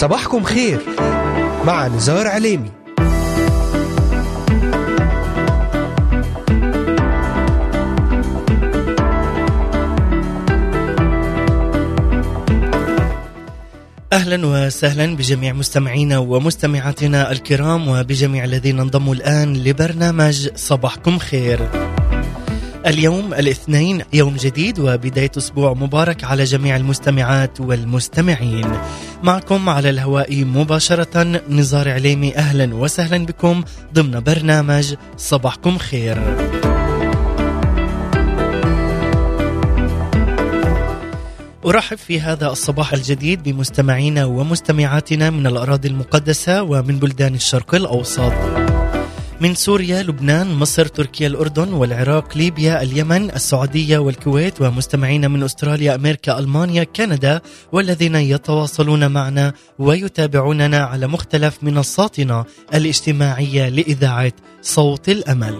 صباحكم خير مع نزار عليمي أهلا وسهلا بجميع مستمعينا ومستمعاتنا الكرام وبجميع الذين انضموا الآن لبرنامج صباحكم خير. اليوم الاثنين يوم جديد وبداية أسبوع مبارك على جميع المستمعات والمستمعين. معكم على الهواء مباشرة نزار عليمي أهلا وسهلا بكم ضمن برنامج صباحكم خير. أرحب في هذا الصباح الجديد بمستمعينا ومستمعاتنا من الأراضي المقدسة ومن بلدان الشرق الأوسط من سوريا، لبنان، مصر، تركيا، الأردن والعراق، ليبيا، اليمن، السعودية والكويت ومستمعينا من أستراليا، أمريكا، ألمانيا، كندا والذين يتواصلون معنا ويتابعوننا على مختلف منصاتنا الاجتماعية لإذاعة صوت الأمل.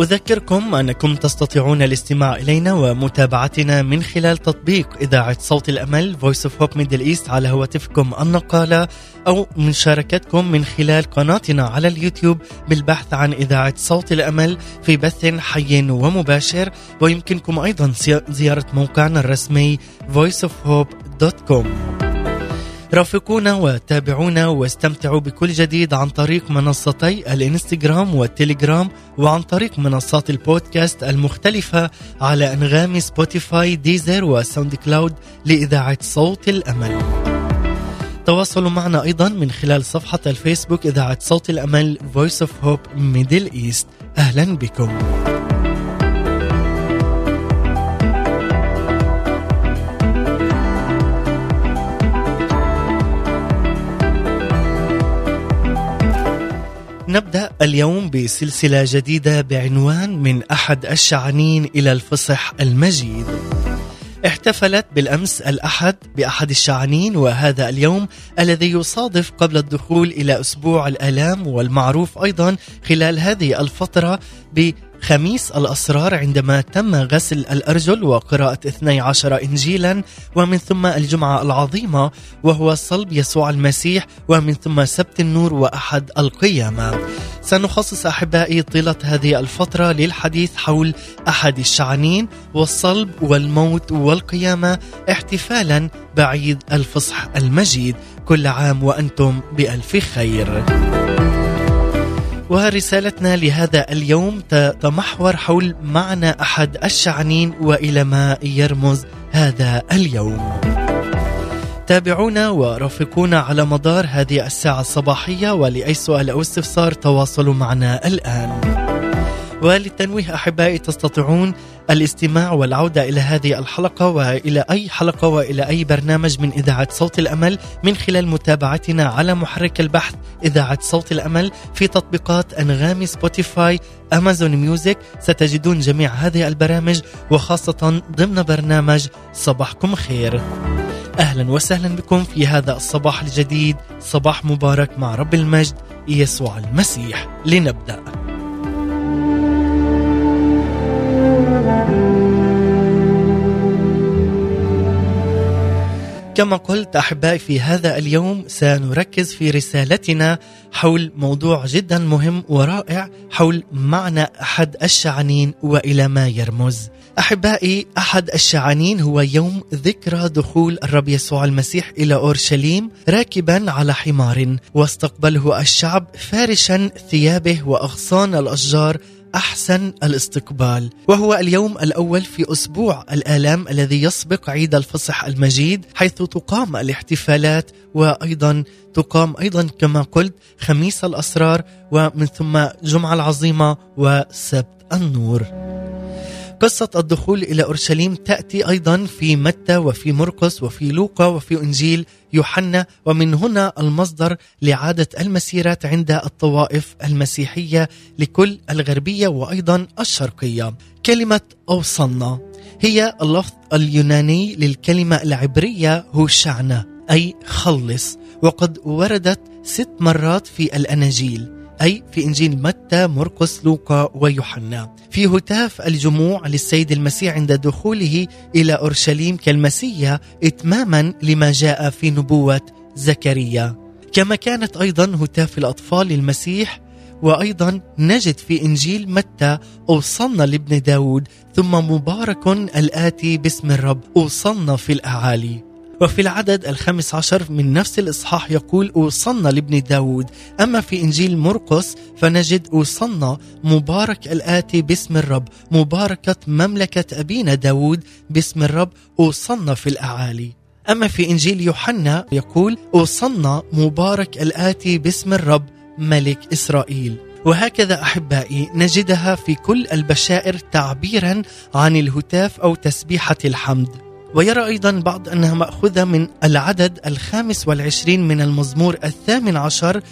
أذكركم أنكم تستطيعون الاستماع إلينا ومتابعتنا من خلال تطبيق إذاعة صوت الأمل Voice of Hope Middle East على هواتفكم النقالة أو مشاركتكم من خلال قناتنا على اليوتيوب بالبحث عن إذاعة صوت الأمل في بث حي ومباشر. ويمكنكم أيضا زيارة موقعنا الرسمي voiceofhope.com رافقونا وتابعونا واستمتعوا بكل جديد عن طريق منصتي الانستغرام والتليجرام وعن طريق منصات البودكاست المختلفة على أنغامي سبوتيفاي ديزر وساوند كلاود لإذاعة صوت الأمل. تواصلوا معنا أيضا من خلال صفحة الفيسبوك إذاعة صوت الأمل Voice of Hope Middle East. أهلا بكم. نبدأ اليوم بسلسلة جديدة بعنوان من أحد الشعنين إلى الفصح المجيد. احتفلت بالأمس الأحد بأحد الشعنين وهذا اليوم الذي يصادف قبل الدخول إلى أسبوع الألام والمعروف أيضا خلال هذه الفترة ب خميس الأسرار عندما تم غسل الأرجل وقراءة 12 إنجيلا ومن ثم الجمعة العظيمة وهو صلب يسوع المسيح ومن ثم سبت النور وأحد القيامة. سنخصص أحبائي طيلة هذه الفترة للحديث حول أحد الشعنين والصلب والموت والقيامة احتفالا بعيد الفصح المجيد. كل عام وأنتم بألف خير. ورسالتنا لهذا اليوم تتمحور حول معنى أحد الشعنين وإلى ما يرمز هذا اليوم. تابعونا ورافقونا على مدار هذه الساعة الصباحية ولأي سؤال أو استفسار تواصلوا معنا الآن. وللتنويه أحبائي تستطيعون الاستماع والعودة إلى هذه الحلقة وإلى أي حلقة وإلى أي برنامج من إذاعة صوت الأمل من خلال متابعتنا على محرك البحث إذاعة صوت الأمل في تطبيقات أنغامي سبوتيفاي أمازون ميوزك. ستجدون جميع هذه البرامج وخاصة ضمن برنامج صباحكم خير. أهلا وسهلا بكم في هذا الصباح الجديد. صباح مبارك مع رب المجد يسوع المسيح. لنبدأ. كما قلت أحبائي في هذا اليوم سنركز في رسالتنا حول موضوع جدا مهم ورائع حول معنى أحد الشعنين وإلى ما يرمز. أحبائي أحد الشعنين هو يوم ذكرى دخول الرب يسوع المسيح إلى أورشليم راكبا على حمار واستقبله الشعب فارشا ثيابه وأغصان الأشجار أحسن الاستقبال. وهو اليوم الأول في أسبوع الآلام الذي يسبق عيد الفصح المجيد حيث تقام الاحتفالات وأيضا تقام أيضا كما قلت خميس الأسرار ومن ثم جمعة العظيمة وسبت النور. قصة الدخول إلى أورشليم تأتي أيضا في متى وفي مرقس وفي لوقا وفي إنجيل يوحنا ومن هنا المصدر لعادة المسيرات عند الطوائف المسيحية لكل الغربية وأيضا الشرقية. كلمة أوصلنا هي اللفظ اليوناني للكلمة العبرية هوشعنا أي خلص وقد وردت ست مرات في الأناجيل. أي في إنجيل متى مرقس لوقا ويوحنا. في هتاف الجموع للسيد المسيح عند دخوله إلى أورشليم كالمسيا إتماما لما جاء في نبوة زكريا. كما كانت أيضا هتاف الأطفال للمسيح وأيضا نجد في إنجيل متى أوصلنا لابن داود ثم مبارك الآتي باسم الرب أوصلنا في الأعالي. وفي العدد الخامس عشر من نفس الإصحاح يقول أوصلنا لابن داود. أما في إنجيل مرقس فنجد أوصلنا مبارك الآتي باسم الرب مباركة مملكة أبينا داود باسم الرب أوصلنا في الأعالي. أما في إنجيل يوحنا يقول أوصلنا مبارك الآتي باسم الرب ملك إسرائيل. وهكذا أحبائي نجدها في كل البشائر تعبيرا عن الهتاف أو تسبيحة الحمد. ويرى أيضا بعض أنها مأخوذة من العدد الخامس والعشرين من المزمور الثامن عشر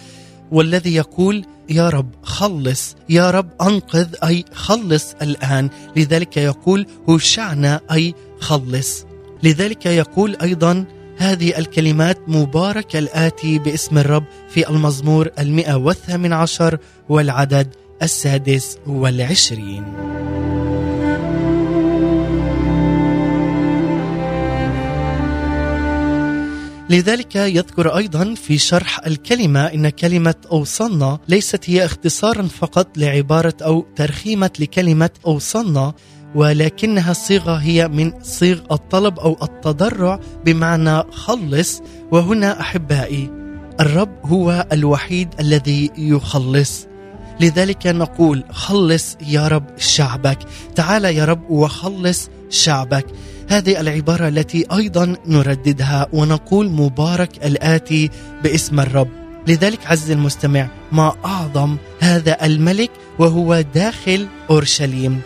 والذي يقول يا رب خلص يا رب أنقذ أي خلص الآن. لذلك يقول هوشعنا أي خلص. لذلك يقول أيضا هذه الكلمات مبارك الآتي باسم الرب في المزمور المئة والثامن عشر والعدد السادس والعشرين. لذلك يذكر أيضا في شرح الكلمة إن كلمة أوصلنا ليست هي اختصارا فقط لعبارة أو ترخيمة لكلمة أوصلنا ولكنها صيغة هي من صيغ الطلب أو التضرع بمعنى خلص. وهنا أحبائي الرب هو الوحيد الذي يخلص. لذلك نقول خلص يا رب شعبك. تعال يا رب وخلص شعبك. هذه العبارة التي أيضا نرددها ونقول مبارك الآتي باسم الرب. لذلك عز المستمع ما أعظم هذا الملك وهو داخل أورشليم.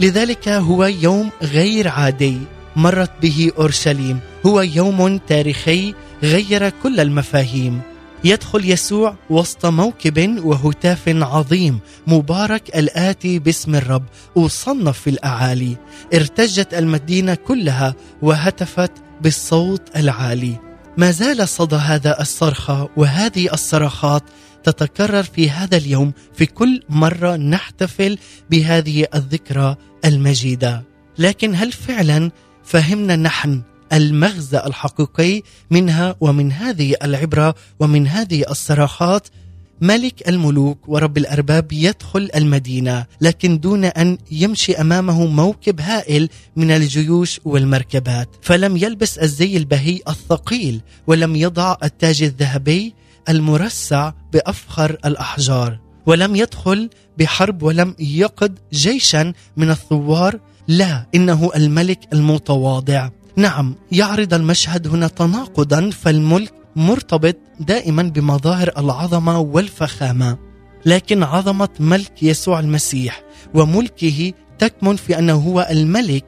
لذلك هو يوم غير عادي مرت به أورشليم. هو يوم تاريخي غير كل المفاهيم. يدخل يسوع وسط موكب وهتاف عظيم مبارك الآتي باسم الرب وصنف في الأعالي. ارتجت المدينة كلها وهتفت بالصوت العالي. ما زال صدى هذا الصرخة وهذه الصرخات تتكرر في هذا اليوم في كل مرة نحتفل بهذه الذكرى المجيدة. لكن هل فعلا فهمنا نحن المغزى الحقيقي منها ومن هذه العبرة ومن هذه الصراخات ملك الملوك ورب الأرباب يدخل المدينة لكن دون أن يمشي أمامه موكب هائل من الجيوش والمركبات. فلم يلبس الزي البهي الثقيل ولم يضع التاج الذهبي المرصع بأفخر الأحجار ولم يدخل بحرب ولم يقد جيشا من الثوار. لا إنه الملك المتواضع. نعم يعرض المشهد هنا تناقضا فالملك مرتبط دائما بمظاهر العظمة والفخامة. لكن عظمة ملك يسوع المسيح وملكه تكمن في أنه هو الملك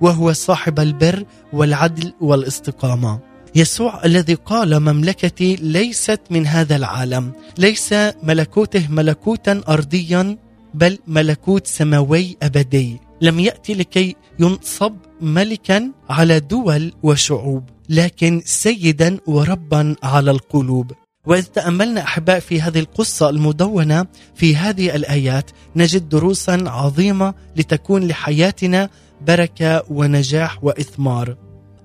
وهو صاحب البر والعدل والاستقامة. يسوع الذي قال مملكتي ليست من هذا العالم ليس ملكوته ملكوتا ارضيا بل ملكوت سماوي أبدي. لم يأتي لكي ينصب ملكا على دول وشعوب لكن سيدا وربا على القلوب. واذا تأملنا أحباء في هذه القصة المدونة في هذه الآيات نجد دروسا عظيمة لتكون لحياتنا بركة ونجاح وإثمار.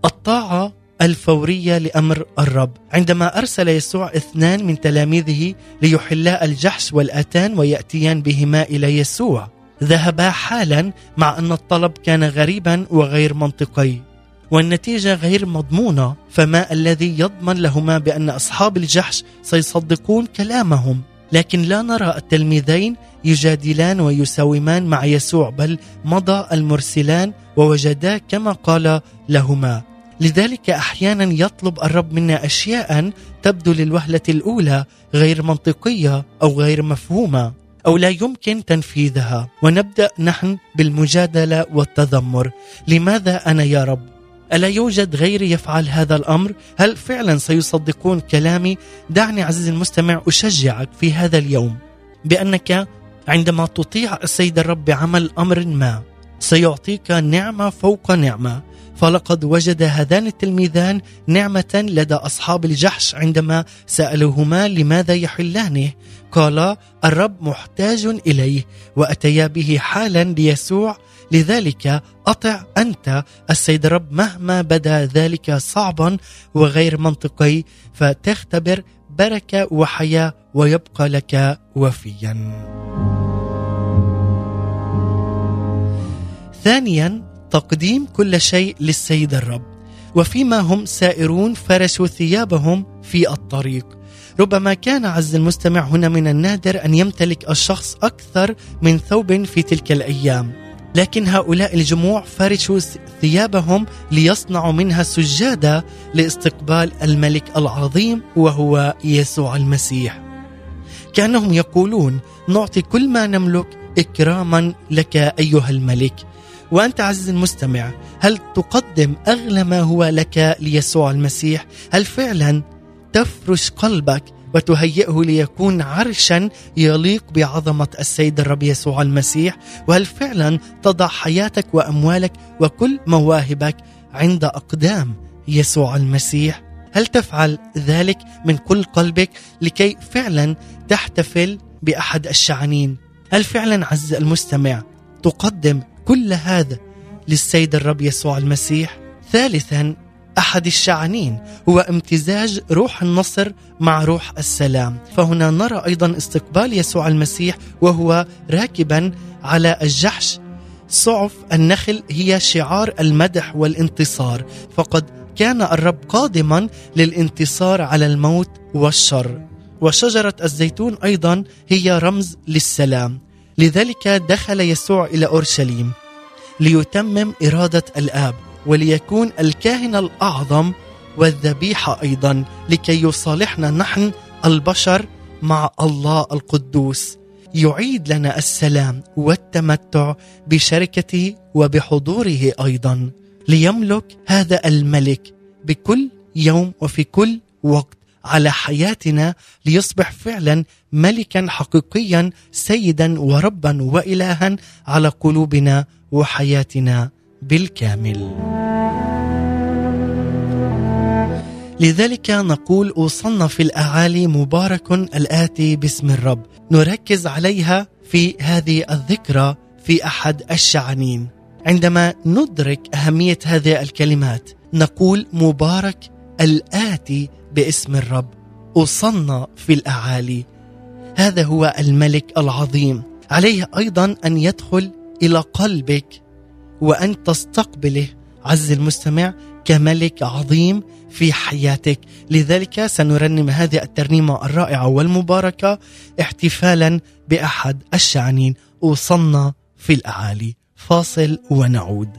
الطاعة الفورية لأمر الرب. عندما أرسل يسوع اثنان من تلاميذه ليحلا الجحش والأتان ويأتيان بهما إلى يسوع ذهبا حالا مع أن الطلب كان غريبا وغير منطقي. والنتيجة غير مضمونة فما الذي يضمن لهما بأن أصحاب الجحش سيصدقون كلامهم؟ لكن لا نرى التلميذين يجادلان ويساومان مع يسوع بل مضى المرسلان ووجدا كما قال لهما. لذلك أحيانا يطلب الرب منا أشياء تبدو للوهلة الأولى غير منطقية أو غير مفهومة. أو لا يمكن تنفيذها. ونبدأ نحن بالمجادلة والتذمر. لماذا أنا يا رب؟ ألا يوجد غيري يفعل هذا الأمر؟ هل فعلا سيصدقون كلامي؟ دعني عزيزي المستمع أشجعك في هذا اليوم بأنك عندما تطيع السيد الرب بعمل أمر ما سيعطيك نعمة فوق نعمة. فلقد وجد هذان التلميذان نعمة لدى أصحاب الجحش عندما سألوهما لماذا يحلانه. قال الرب محتاج إليه وأتيا به حالا ليسوع. لذلك أطع أنت السيد الرب مهما بدا ذلك صعبا وغير منطقي. فتختبر بركة وحياة ويبقى لك وفيا. ثانيا تقديم كل شيء للسيد الرب. وفيما هم سائرون فرشوا ثيابهم في الطريق. ربما كان عز المستمع هنا من النادر أن يمتلك الشخص أكثر من ثوب في تلك الأيام. لكن هؤلاء الجموع فرشوا ثيابهم ليصنعوا منها سجاده لاستقبال الملك العظيم وهو يسوع المسيح. كأنهم يقولون نعطي كل ما نملك إكراما لك أيها الملك. وأنت عزيزي المستمع هل تقدم أغلى ما هو لك ليسوع المسيح؟ هل فعلا تفرش قلبك وتهيئه ليكون عرشا يليق بعظمة السيد الرب يسوع المسيح؟ وهل فعلا تضع حياتك وأموالك وكل مواهبك عند أقدام يسوع المسيح؟ هل تفعل ذلك من كل قلبك لكي فعلا تحتفل بأحد الشعنين؟ هل فعلا عز المستمع تقدم كل هذا للسيد الرب يسوع المسيح. ثالثا أحد الشعنين هو امتزاج روح النصر مع روح السلام. فهنا نرى أيضا استقبال يسوع المسيح وهو راكبا على الجحش. صعف النخل هي شعار المدح والانتصار. فقد كان الرب قادما للانتصار على الموت والشر. وشجرة الزيتون أيضا هي رمز للسلام. لذلك دخل يسوع إلى أورشليم ليتمم إرادة الآب وليكون الكاهن الأعظم والذبيحة أيضا لكي يصالحنا نحن البشر مع الله القدوس. يعيد لنا السلام والتمتع بشركته وبحضوره أيضا. ليملك هذا الملك بكل يوم وفي كل وقت. على حياتنا ليصبح فعلا ملكا حقيقيا سيدا وربا والها على قلوبنا وحياتنا بالكامل. لذلك نقول أوصلنا في الأعالي مبارك الآتي باسم الرب، نركز عليها في هذه الذكرى في أحد الشعنين. عندما ندرك أهمية هذه الكلمات نقول مبارك الآتي باسم الرب اوصلنا في الأعالي. هذا هو الملك العظيم. عليه أيضا أن يدخل إلى قلبك وأن تستقبله. عز المستمع كملك عظيم في حياتك. لذلك سنرنم هذه الترنيمة الرائعة والمباركة احتفالا بأحد الشعنين اوصلنا في الأعالي. فاصل ونعود.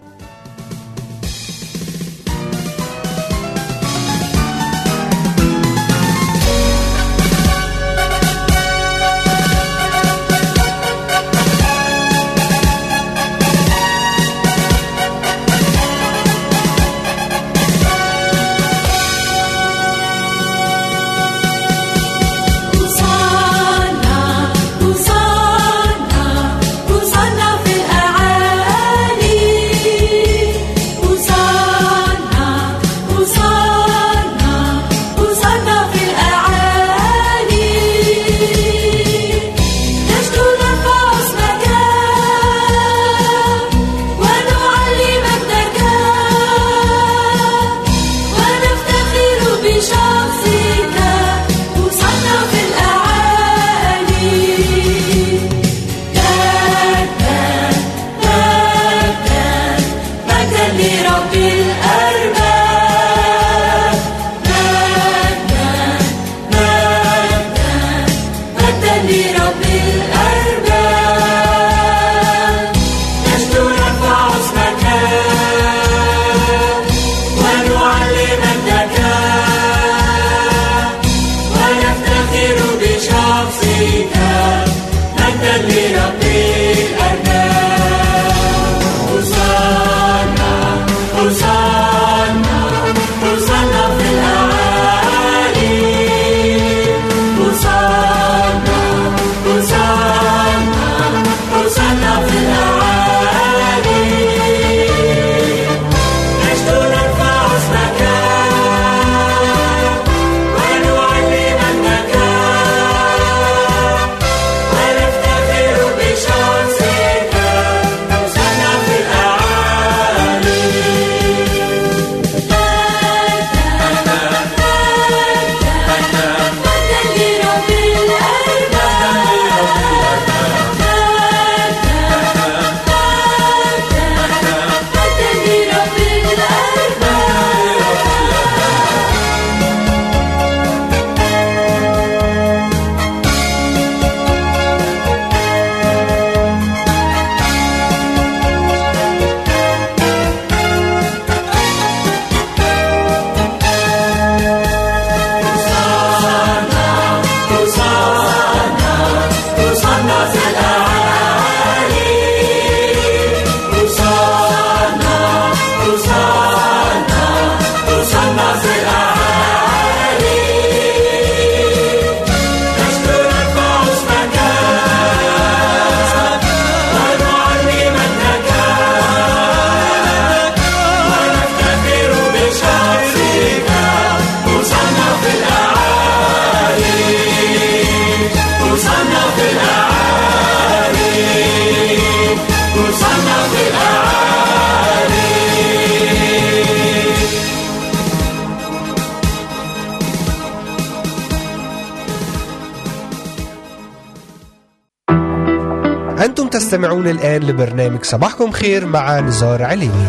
لبرنامج صباحكم خير مع نزار عليمي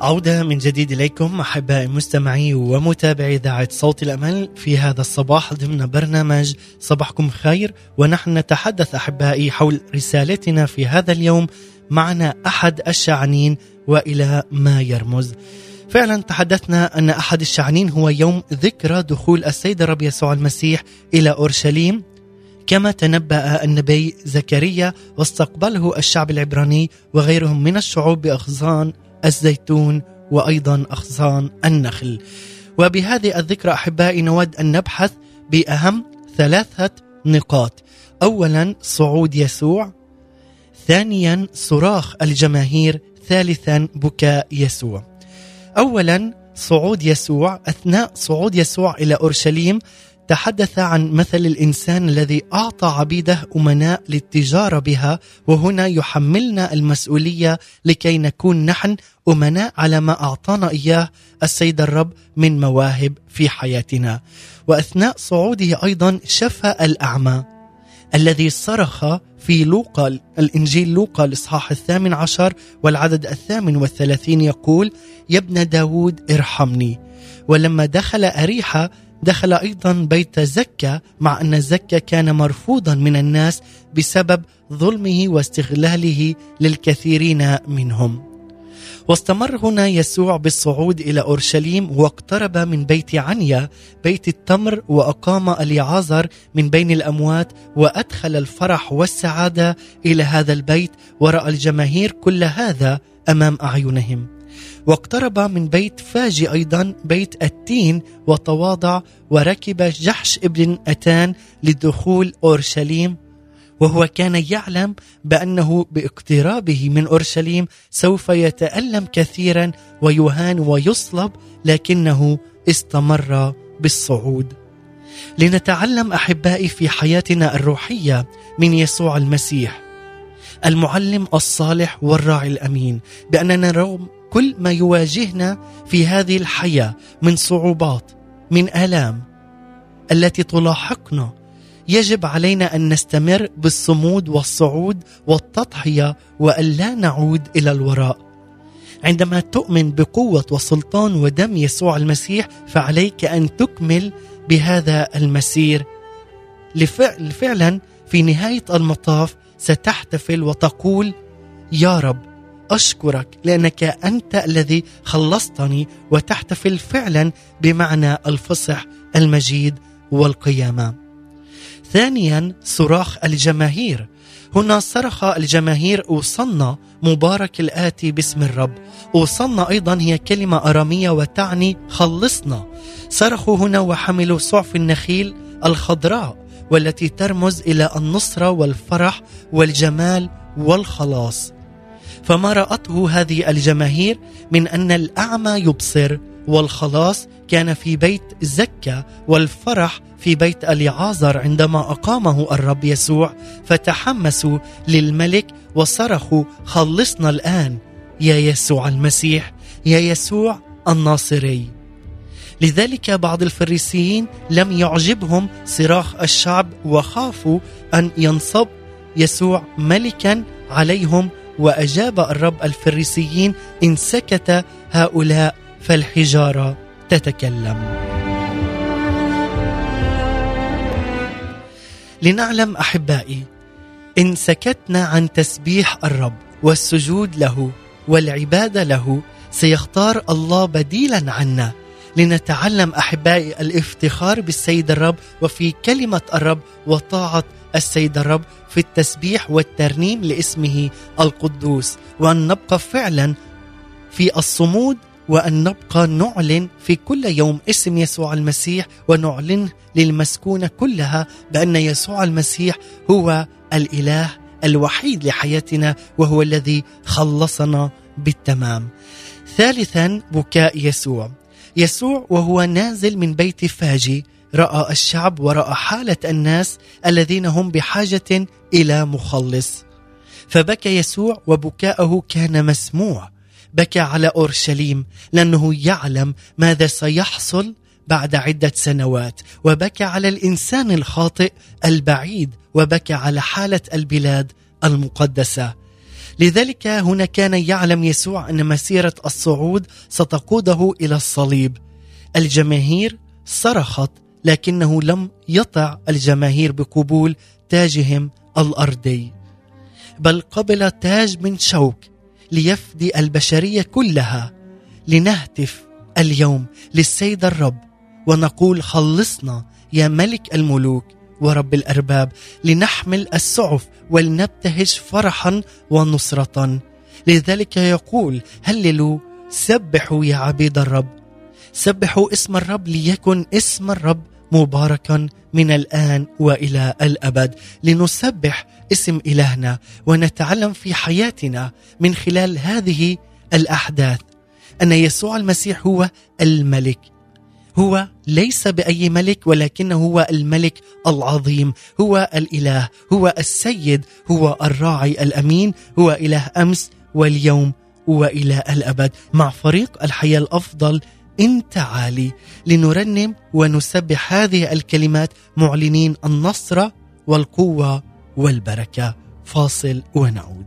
عودة من جديد إليكم أحبائي مستمعي ومتابعي إذاعة صوت الأمل في هذا الصباح ضمن برنامج صباحكم خير ونحن نتحدث أحبائي حول رسالتنا في هذا اليوم معنا أحد الشعنين وإلى ما يرمز. فعلا تحدثنا أن أحد الشعنين هو يوم ذكرى دخول السيد الرب يسوع المسيح إلى أورشليم. كما تنبأ النبي زكريا واستقبله الشعب العبراني وغيرهم من الشعوب بأغصان الزيتون وأيضا أغصان النخل. وبهذه الذكرى أحبائي نود أن نبحث بأهم ثلاثة نقاط. أولا صعود يسوع ثانيا صراخ الجماهير ثالثا بكاء يسوع. اولا صعود يسوع أثناء صعود يسوع إلى أورشليم تحدث عن مثل الإنسان الذي أعطى عبيده أمناء للتجارة بها وهنا يحملنا المسؤولية لكي نكون نحن أمناء على ما أعطانا إياه السيد الرب من مواهب في حياتنا. وأثناء صعوده أيضا شفى الأعمى الذي صرخ في لوقا الإنجيل لوقا الإصحاح الثامن عشر والعدد الثامن والثلاثين يقول يا ابن داود ارحمني. ولما دخل أريحة دخل أيضا بيت زكا مع أن زكا كان مرفوضا من الناس بسبب ظلمه واستغلاله للكثيرين منهم. واستمر هنا يسوع بالصعود إلى أورشليم واقترب من بيت عنيا بيت التمر وأقام اليعازر من بين الأموات وأدخل الفرح والسعادة إلى هذا البيت ورأى الجماهير كل هذا أمام أعينهم. واقترب من بيت فاجي أيضا بيت التين وتواضع وركب جحش ابن أتان لدخول أورشليم. وهو كان يعلم بأنه باقترابه من أورشليم سوف يتألم كثيرا ويهان ويصلب لكنه استمر بالصعود. لنتعلم أحبائي في حياتنا الروحية من يسوع المسيح المعلم الصالح والراعي الأمين بأننا رغم كل ما يواجهنا في هذه الحياة من صعوبات من ألام التي تلاحقنا. يجب علينا أن نستمر بالصمود والصعود والتضحية والا نعود إلى الوراء. عندما تؤمن بقوة وسلطان ودم يسوع المسيح فعليك أن تكمل بهذا المسير. لفعل فعلا في نهاية المطاف ستحتفل وتقول يا رب أشكرك لأنك أنت الذي خلصتني وتحتفل فعلا بمعنى الفصح المجيد والقيامة. ثانيا صراخ الجماهير. هنا صرخ الجماهير أوصلنا مبارك الآتي باسم الرب. أوصلنا أيضا هي كلمة أرامية وتعني خلصنا. صرخوا هنا وحملوا صعف النخيل الخضراء والتي ترمز إلى النصرة والفرح والجمال والخلاص. فما رأته هذه الجماهير من أن الأعمى يبصر والخلاص كان في بيت زكا والفرح في بيت اليعازر عندما أقامه الرب يسوع فتحمسوا للملك وصرخوا خلصنا الآن يا يسوع المسيح يا يسوع الناصري. لذلك بعض الفريسيين لم يعجبهم صراخ الشعب وخافوا أن ينصب يسوع ملكا عليهم وأجاب الرب الفريسيين إن سكت هؤلاء فالحجارة تتكلم. لنعلم أحبائي إن سكتنا عن تسبيح الرب والسجود له والعبادة له سيختار الله بديلا عنا. لنتعلم أحبائي الافتخار بالسيد الرب وفي كلمة الرب وطاعة السيد الرب في التسبيح والترنيم لاسمه القدوس وأن نبقى فعلا في الصمود وأن نبقى نعلن في كل يوم اسم يسوع المسيح ونعلن للمسكونة كلها بأن يسوع المسيح هو الإله الوحيد لحياتنا وهو الذي خلصنا بالتمام. ثالثا بكاء يسوع. يسوع وهو نازل من بيت فاجي رأى الشعب ورأى حالة الناس الذين هم بحاجة إلى مخلص. فبكى يسوع وبكاءه كان مسموع. بكى على أورشليم لأنه يعلم ماذا سيحصل بعد عدة سنوات. وبكى على الإنسان الخاطئ البعيد. وبكى على حالة البلاد المقدسة. لذلك هنا كان يعلم يسوع أن مسيرة الصعود ستقوده إلى الصليب. الجماهير صرخت لكنه لم يطع الجماهير بقبول تاجهم الأرضي. بل قبل تاج من شوك ليفدي البشرية كلها لنهتف اليوم للسيد الرب ونقول خلصنا يا ملك الملوك ورب الأرباب لنحمل السعف ولنبتهج فرحا ونصرة. لذلك يقول هللوا سبحوا يا عبيد الرب سبحوا اسم الرب ليكن اسم الرب مباركا من الآن وإلى الأبد. لنسبح اسم إلهنا ونتعلم في حياتنا من خلال هذه الأحداث أن يسوع المسيح هو الملك. هو ليس بأي ملك ولكنه هو الملك العظيم. هو الإله هو السيد هو الراعي الأمين هو إله أمس واليوم وإلى الأبد. مع فريق الحياة الأفضل انت عالي لنرنم ونسبح هذه الكلمات معلنين النصر والقوة والبركة. فاصل ونعود.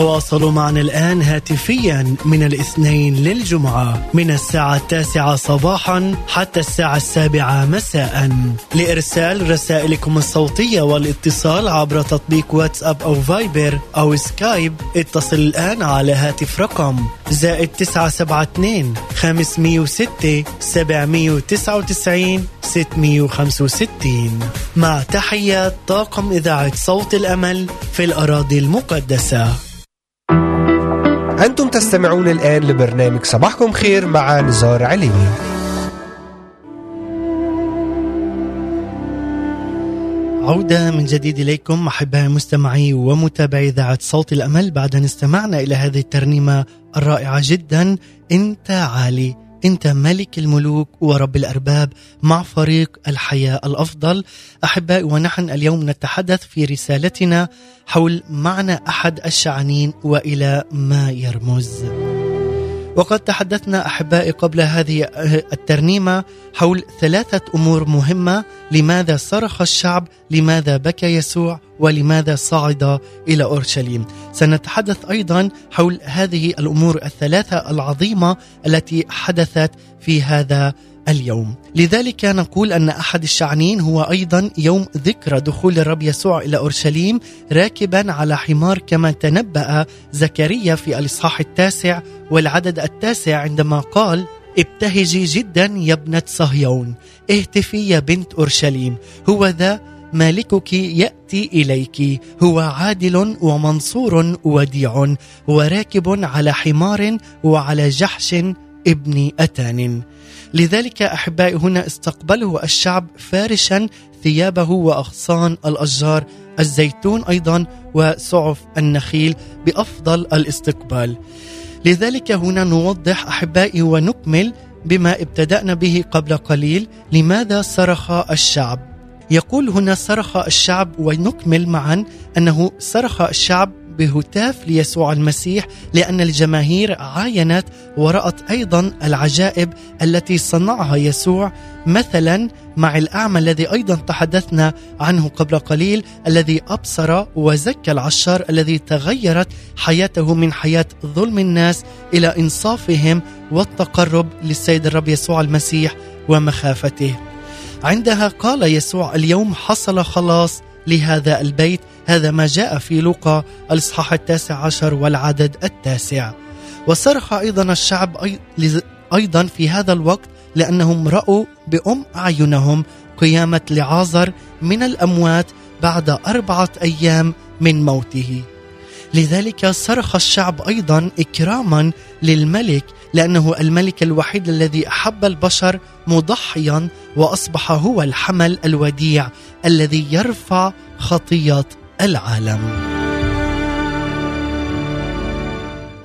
تواصلوا معنا الآن هاتفيا من الاثنين للجمعة من الساعة التاسعة صباحا حتى الساعة السابعة مساء. لإرسال رسائلكم الصوتية والاتصال عبر تطبيق واتساب أو فايبر أو سكايب اتصل الآن على هاتف رقم زائد تسعة سبعة اثنين خمسمية وستة سبعمية وتسعة وتسعين 665 مع تحيات طاقم إذاعة صوت الأمل في الأراضي المقدسة. أنتم تستمعون الآن لبرنامج صباحكم خير مع نزار عليمي عودة من جديد إليكم أحبائي مستمعي ومتابعي إذاعة صوت الأمل. بعد أن استمعنا إلى هذه الترنيمة الرائعة جدا أنت عالي أنت ملك الملوك ورب الأرباب مع فريق الحياة الأفضل. أحبائي ونحن اليوم نتحدث في رسالتنا حول معنى أحد الشعنين وإلى ما يرمز. وقد تحدثنا أحبائي قبل هذه الترنيمة حول ثلاثة أمور مهمة لماذا صرخ الشعب لماذا بكى يسوع ولماذا صعد إلى أورشليم. سنتحدث أيضا حول هذه الأمور الثلاثة العظيمة التي حدثت في هذا اليوم. لذلك نقول أن أحد الشعنين هو أيضا يوم ذكرى دخول الرب يسوع إلى أورشليم راكبا على حمار كما تنبأ زكريا في الإصحاح التاسع والعدد التاسع عندما قال ابتهجي جدا يا ابنة صهيون اهتفي يا بنت أورشليم هو ذا مالكك يأتي إليك هو عادل ومنصور وديع وراكب على حمار وعلى جحش ابن أتان. لذلك أحبائي هنا استقبله الشعب فارشا ثيابه وأغصان الأشجار الزيتون أيضا وسعف النخيل بأفضل الاستقبال. لذلك هنا نوضح أحبائي ونكمل بما ابتدأنا به قبل قليل لماذا صرخ الشعب؟ يقول هنا صرخ الشعب ونكمل معا أنه صرخ الشعب بهتاف ليسوع المسيح لأن الجماهير عاينت ورأت أيضا العجائب التي صنعها يسوع مثلا مع الأعمى الذي أيضا تحدثنا عنه قبل قليل الذي أبصر وزكى العشار الذي تغيرت حياته من حياة ظلم الناس إلى إنصافهم والتقرب للسيد الرب يسوع المسيح ومخافته. عندها قال يسوع اليوم حصل خلاص لهذا البيت هذا ما جاء في لوقا الإصحاح التاسع عشر والعدد التاسع. وصرخ أيضا الشعب أيضا في هذا الوقت لأنهم رأوا بأم أعينهم قيامة لعازر من الأموات بعد أربعة أيام من موته. لذلك صرخ الشعب أيضا اكراما للملك لأنه الملك الوحيد الذي أحب البشر مضحيا وأصبح هو الحمل الوديع الذي يرفع خطيه العالم.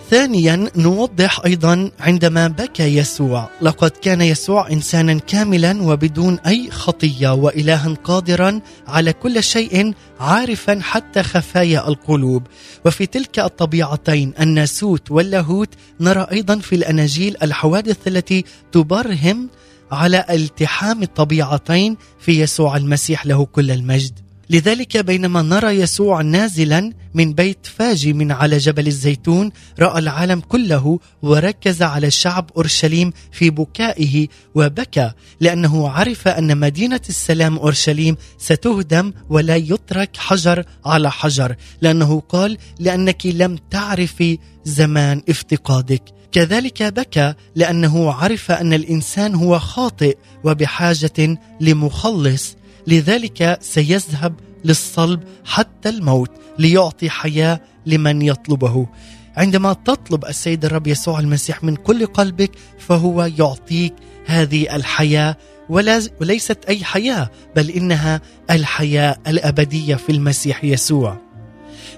ثانيا نوضح أيضا عندما بكى يسوع. لقد كان يسوع انسانا كاملا وبدون أي خطية والها قادرا على كل شيء عارفا حتى خفايا القلوب. وفي تلك الطبيعتين الناسوت واللاهوت نرى أيضا في الأناجيل الحوادث التي تبرهم على التحام الطبيعتين في يسوع المسيح له كل المجد. لذلك بينما نرى يسوع نازلا من بيت فاجي من على جبل الزيتون رأى العالم كله وركز على شعب أورشليم في بكائه وبكى لأنه عرف أن مدينة السلام أورشليم ستهدم ولا يترك حجر على حجر لأنه قال لأنك لم تعرفي زمان افتقادك كذلك بكى لأنه عرف أن الإنسان هو خاطئ وبحاجة لمخلص. لذلك سيذهب للصلب حتى الموت ليعطي حياة لمن يطلبه. عندما تطلب السيد الرب يسوع المسيح من كل قلبك فهو يعطيك هذه الحياة. وليست أي حياة بل إنها الحياة الأبدية في المسيح يسوع.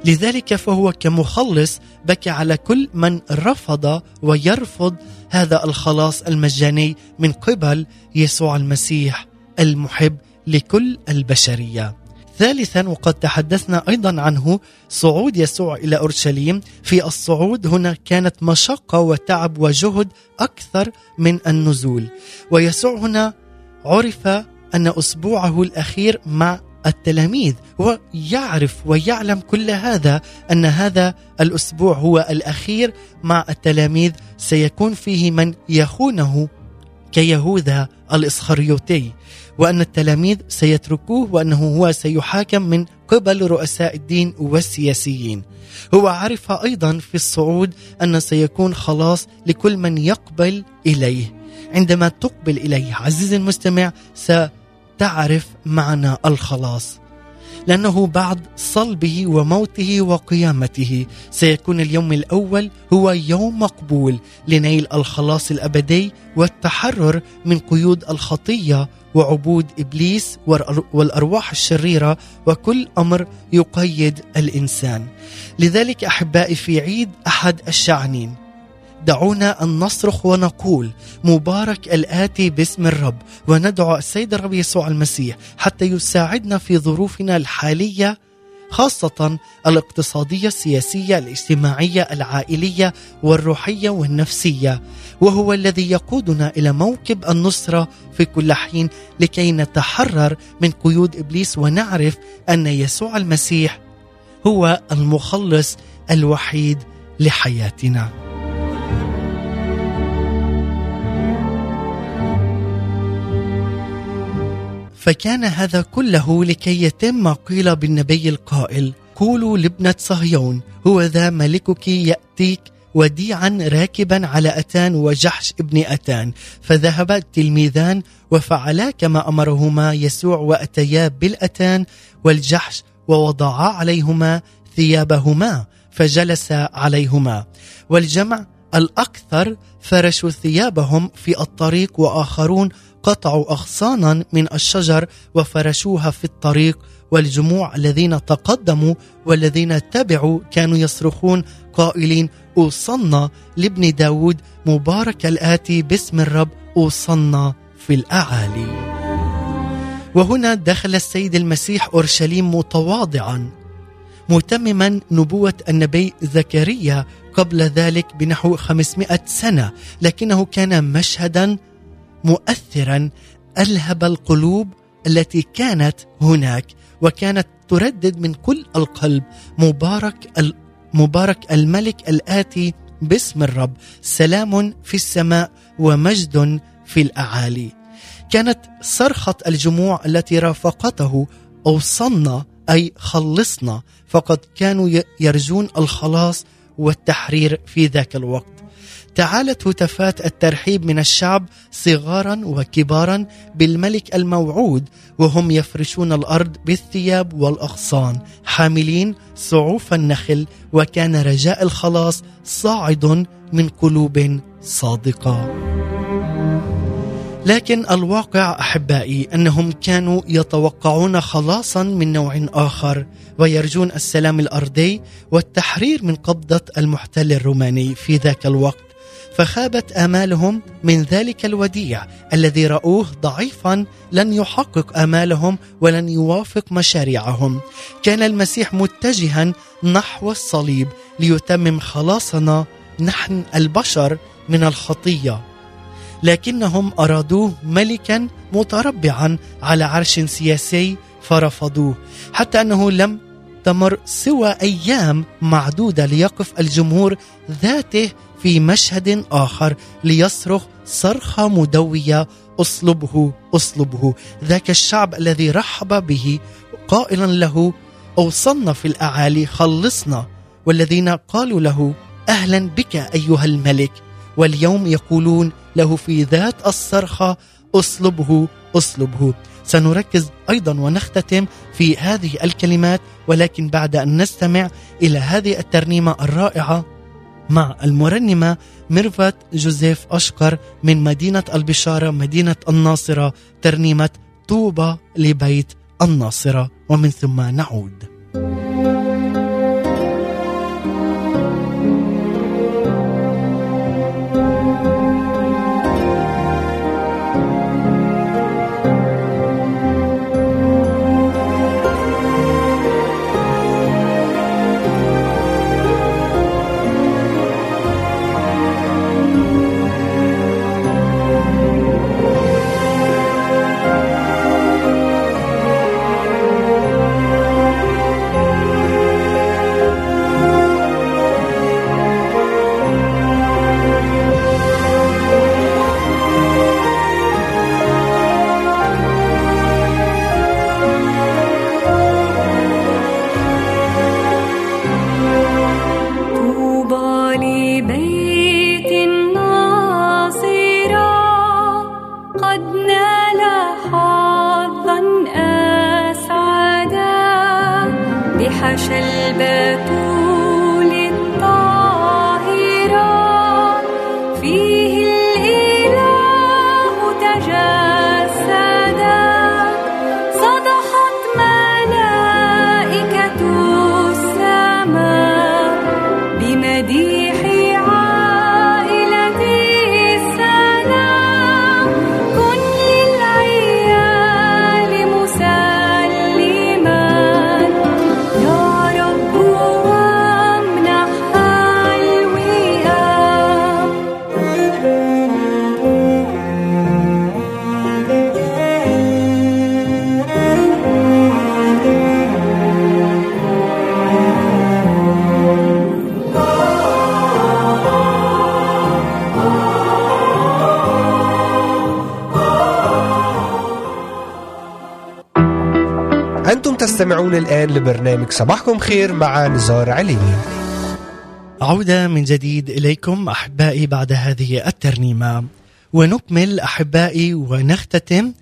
لذلك فهو كمخلص بكى على كل من رفض ويرفض هذا الخلاص المجاني من قبل يسوع المسيح المحب. لكل البشرية. ثالثا وقد تحدثنا أيضا عنه صعود يسوع إلى أورشليم، في الصعود هنا كانت مشقة وتعب وجهد أكثر من النزول، ويسوع هنا عرف أن أسبوعه الأخير مع التلاميذ ويعرف ويعلم كل هذا أن هذا الأسبوع هو الأخير مع التلاميذ. سيكون فيه من يخونه كيهوذا الإسخريوطي. وأن التلاميذ سيتركوه وأنه هو سيحاكم من قبل رؤساء الدين والسياسيين. هو عرف أيضا في الصعود أن سيكون خلاص لكل من يقبل إليه. عندما تقبل إليه عزيزي المستمع ستعرف معنى الخلاص. لأنه بعد صلبه وموته وقيامته سيكون اليوم الأول هو يوم مقبول لنيل الخلاص الأبدي والتحرر من قيود الخطية وعبود إبليس والأرواح الشريرة وكل أمر يقيد الإنسان. لذلك أحبائي في عيد أحد الشعنين دعونا أن نصرخ ونقول مبارك الآتي باسم الرب وندعو السيد الرب يسوع المسيح حتى يساعدنا في ظروفنا الحالية خاصة الاقتصادية السياسية الاجتماعية العائلية والروحية والنفسية. وهو الذي يقودنا إلى موكب النصرة في كل حين لكي نتحرر من قيود إبليس ونعرف أن يسوع المسيح هو المخلص الوحيد لحياتنا. فكان هذا كله لكي يتم ما قيل بالنبي القائل قولوا لابنة صهيون هو ذا ملكك يأتيك وديعا راكبا على أتان وجحش ابن أتان فذهب التلميذان وفعلا كما أمرهما يسوع وأتيا بالأتان والجحش ووضعا عليهما ثيابهما فجلس عليهما. والجمع الأكثر فرشوا ثيابهم في الطريق وآخرون قطعوا أغصانا من الشجر وفرشوها في الطريق والجموع الذين تقدموا والذين تبعوا كانوا يصرخون قائلين أوصلنا لابن داود مبارك الآتي باسم الرب أوصلنا في الأعالي. وهنا دخل السيد المسيح أورشليم متواضعا متمما نبوة النبي زكريا قبل ذلك بنحو 500 سنة لكنه كان مشهدا مؤثرا ألهب القلوب التي كانت هناك وكانت تردد من كل القلب. مبارك مبارك الملك الآتي باسم الرب. سلام في السماء ومجد في الأعالي. كانت صرخة الجموع التي رافقته أوصلنا أي خلصنا فقد كانوا يرجون الخلاص والتحرير في ذاك الوقت. تعالت هتافات الترحيب من الشعب صغارا وكبارا بالملك الموعود وهم يفرشون الأرض بالثياب والأغصان حاملين صعوف النخل وكان رجاء الخلاص صاعد من قلوب صادقة. لكن الواقع أحبائي أنهم كانوا يتوقعون خلاصا من نوع آخر ويرجون السلام الأرضي والتحرير من قبضة المحتل الروماني في ذاك الوقت. فخابت آمالهم من ذلك الوديع الذي رأوه ضعيفا لن يحقق آمالهم ولن يوافق مشاريعهم. كان المسيح متجها نحو الصليب ليتمم خلاصنا نحن البشر من الخطية. لكنهم أرادوه ملكا متربعا على عرش سياسي فرفضوه حتى أنه لم تمر سوى أيام معدودة ليقف الجمهور ذاته في مشهد آخر ليصرخ صرخه مدوية أصلبه أصلبه. ذاك الشعب الذي رحب به قائلا له أوصلنا في الأعالي خلصنا. والذين قالوا له أهلا بك أيها الملك. واليوم يقولون له في ذات الصرخة أصلبه أصلبه. سنركز أيضا ونختتم في هذه الكلمات ولكن بعد أن نستمع إلى هذه الترنيمة الرائعة مع المرنمة ميرفت جوزيف أشقر من مدينة البشارة مدينة الناصرة ترنيمة طوبى لبيت الناصرة. ومن ثم نعود. تستمعون الآن لبرنامج صباحكم خير مع نزار عليمي عودة من جديد إليكم أحبائي بعد هذه الترنيمة. ونكمل أحبائي ونختتم.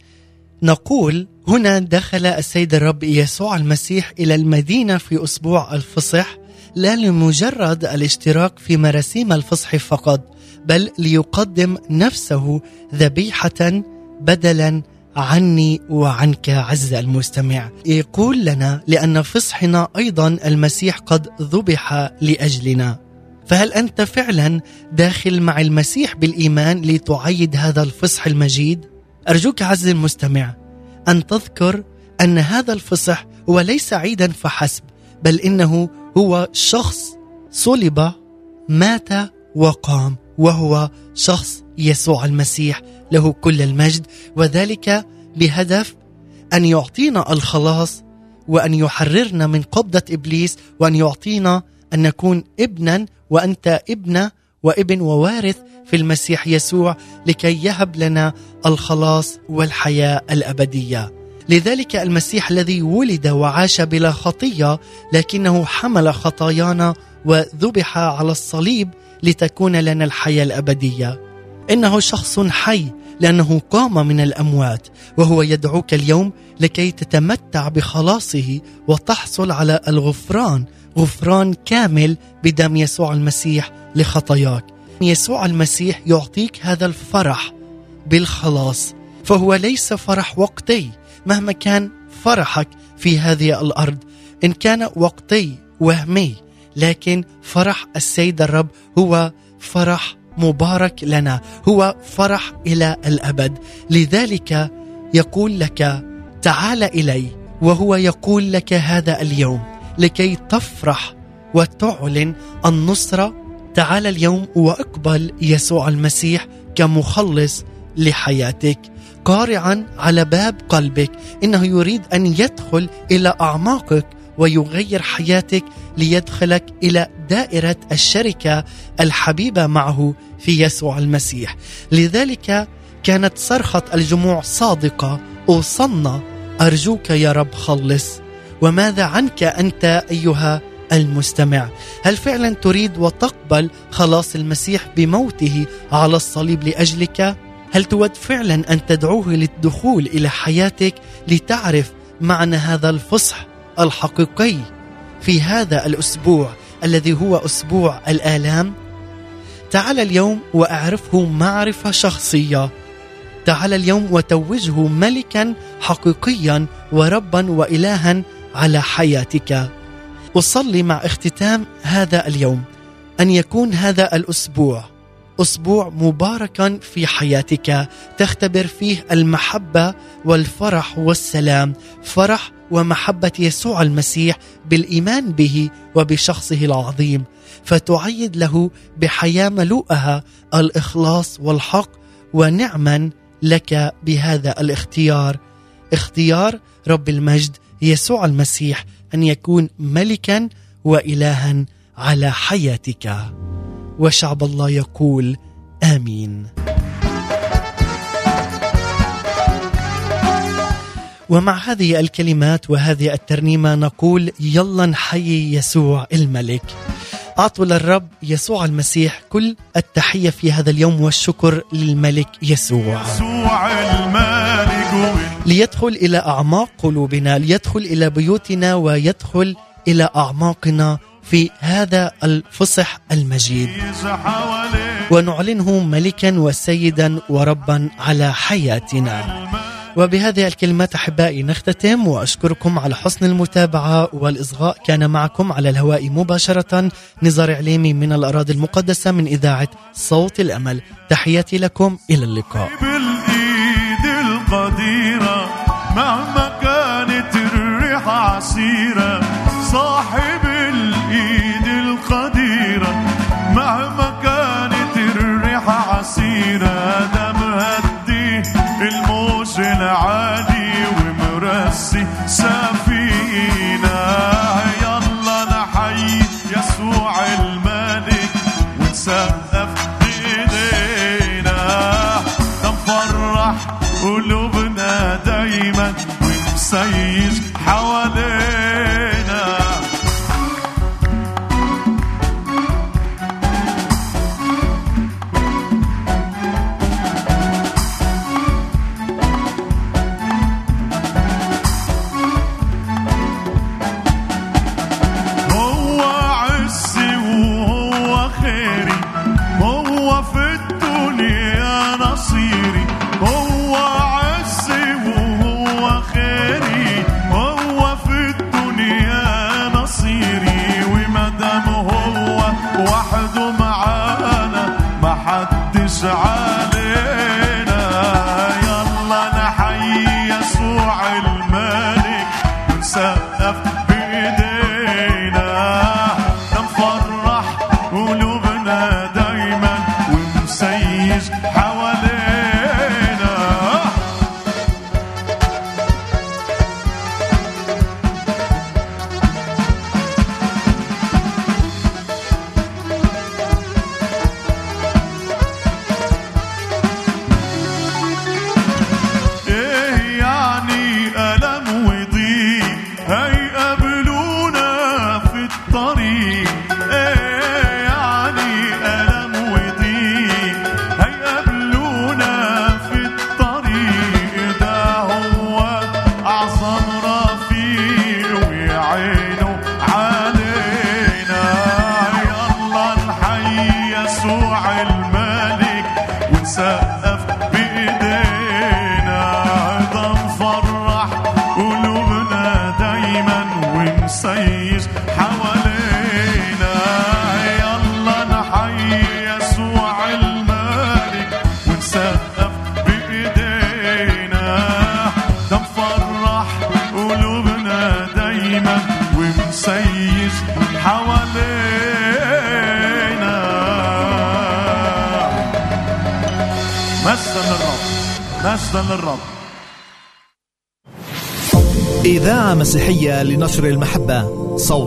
نقول هنا دخل السيد الرب يسوع المسيح إلى المدينة في أسبوع الفصح لا لمجرد الاشتراك في مراسيم الفصح فقط بل ليقدم نفسه ذبيحة بدلا عني وعنك عز المستمع يقول لنا لأن فصحنا أيضا المسيح قد ذبح لأجلنا فهل أنت فعلا داخل مع المسيح بالإيمان لتعيد هذا الفصح المجيد؟ أرجوك عز المستمع أن تذكر أن هذا الفصح هو ليس عيدا فحسب بل إنه هو شخص صلب مات وقام وهو شخص يسوع المسيح له كل المجد وذلك بهدف أن يعطينا الخلاص وأن يحررنا من قبضة إبليس وأن يعطينا أن نكون ابنا وأنت ابنة وابن ووارث في المسيح يسوع لكي يهب لنا الخلاص والحياة الأبدية. لذلك المسيح الذي ولد وعاش بلا خطية لكنه حمل خطايانا وذبح على الصليب لتكون لنا الحياة الأبدية. إنه شخص حي لأنه قام من الأموات وهو يدعوك اليوم لكي تتمتع بخلاصه وتحصل على الغفران غفران كامل بدم يسوع المسيح لخطاياك. يسوع المسيح يعطيك هذا الفرح بالخلاص فهو ليس فرح وقتي مهما كان فرحك في هذه الأرض. إن كان وقتي وهمي لكن فرح السيد الرب هو فرح مبارك لنا. هو فرح إلى الأبد. لذلك يقول لك تعال إلي وهو يقول لك هذا اليوم. لكي تفرح وتعلن النصره تعال اليوم وأقبل يسوع المسيح كمخلص لحياتك. قارعا على باب قلبك. إنه يريد أن يدخل إلى أعماقك ويغير حياتك ليدخلك إلى دائرة الشركة الحبيبة معه في يسوع المسيح. لذلك كانت صرخة الجموع صادقة أوصلنا أرجوك يا رب خلص. وماذا عنك أنت أيها المستمع؟ هل فعلا تريد وتقبل خلاص المسيح بموته على الصليب لأجلك؟ هل تود فعلا أن تدعوه للدخول إلى حياتك لتعرف معنى هذا الفصح؟ الحقيقي في هذا الأسبوع الذي هو أسبوع الآلام؟ تعال اليوم وأعرفه معرفة شخصية. تعال اليوم وتوجه ملكا حقيقيا وربا والها على حياتك. أصلي مع اختتام هذا اليوم أن يكون هذا الأسبوع أسبوع مباركا في حياتك. تختبر فيه المحبة والفرح والسلام. فرح ومحبة يسوع المسيح بالإيمان به وبشخصه العظيم فتعيد له بحياة ملوءها الإخلاص والحق ونعما لك بهذا الاختيار. اختيار رب المجد يسوع المسيح أن يكون ملكا والها على حياتك. وشعب الله يقول آمين. ومع هذه الكلمات وهذه الترنيمة نقول يلا نحيي يسوع الملك. أعطوا للرب يسوع المسيح كل التحية في هذا اليوم والشكر للملك يسوع. يسوع الملك ليدخل إلى أعماق قلوبنا، ليدخل إلى بيوتنا ويدخل إلى أعماقنا في هذا الفصح المجيد ونعلنه ملكا وسيدا وربا على حياتنا وبهذه الكلمات أحبائي نختتم وأشكركم على حسن المتابعة والإصغاء. كان معكم على الهواء مباشرة نزار عليمي من الأراضي المقدسة من إذاعة صوت الأمل. تحياتي لكم إلى اللقاء. بالإيد القديرة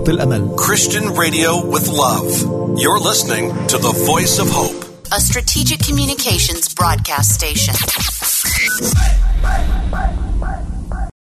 الأمل Christian radio with love. You're listening to the voice of hope. A strategic communications broadcast station.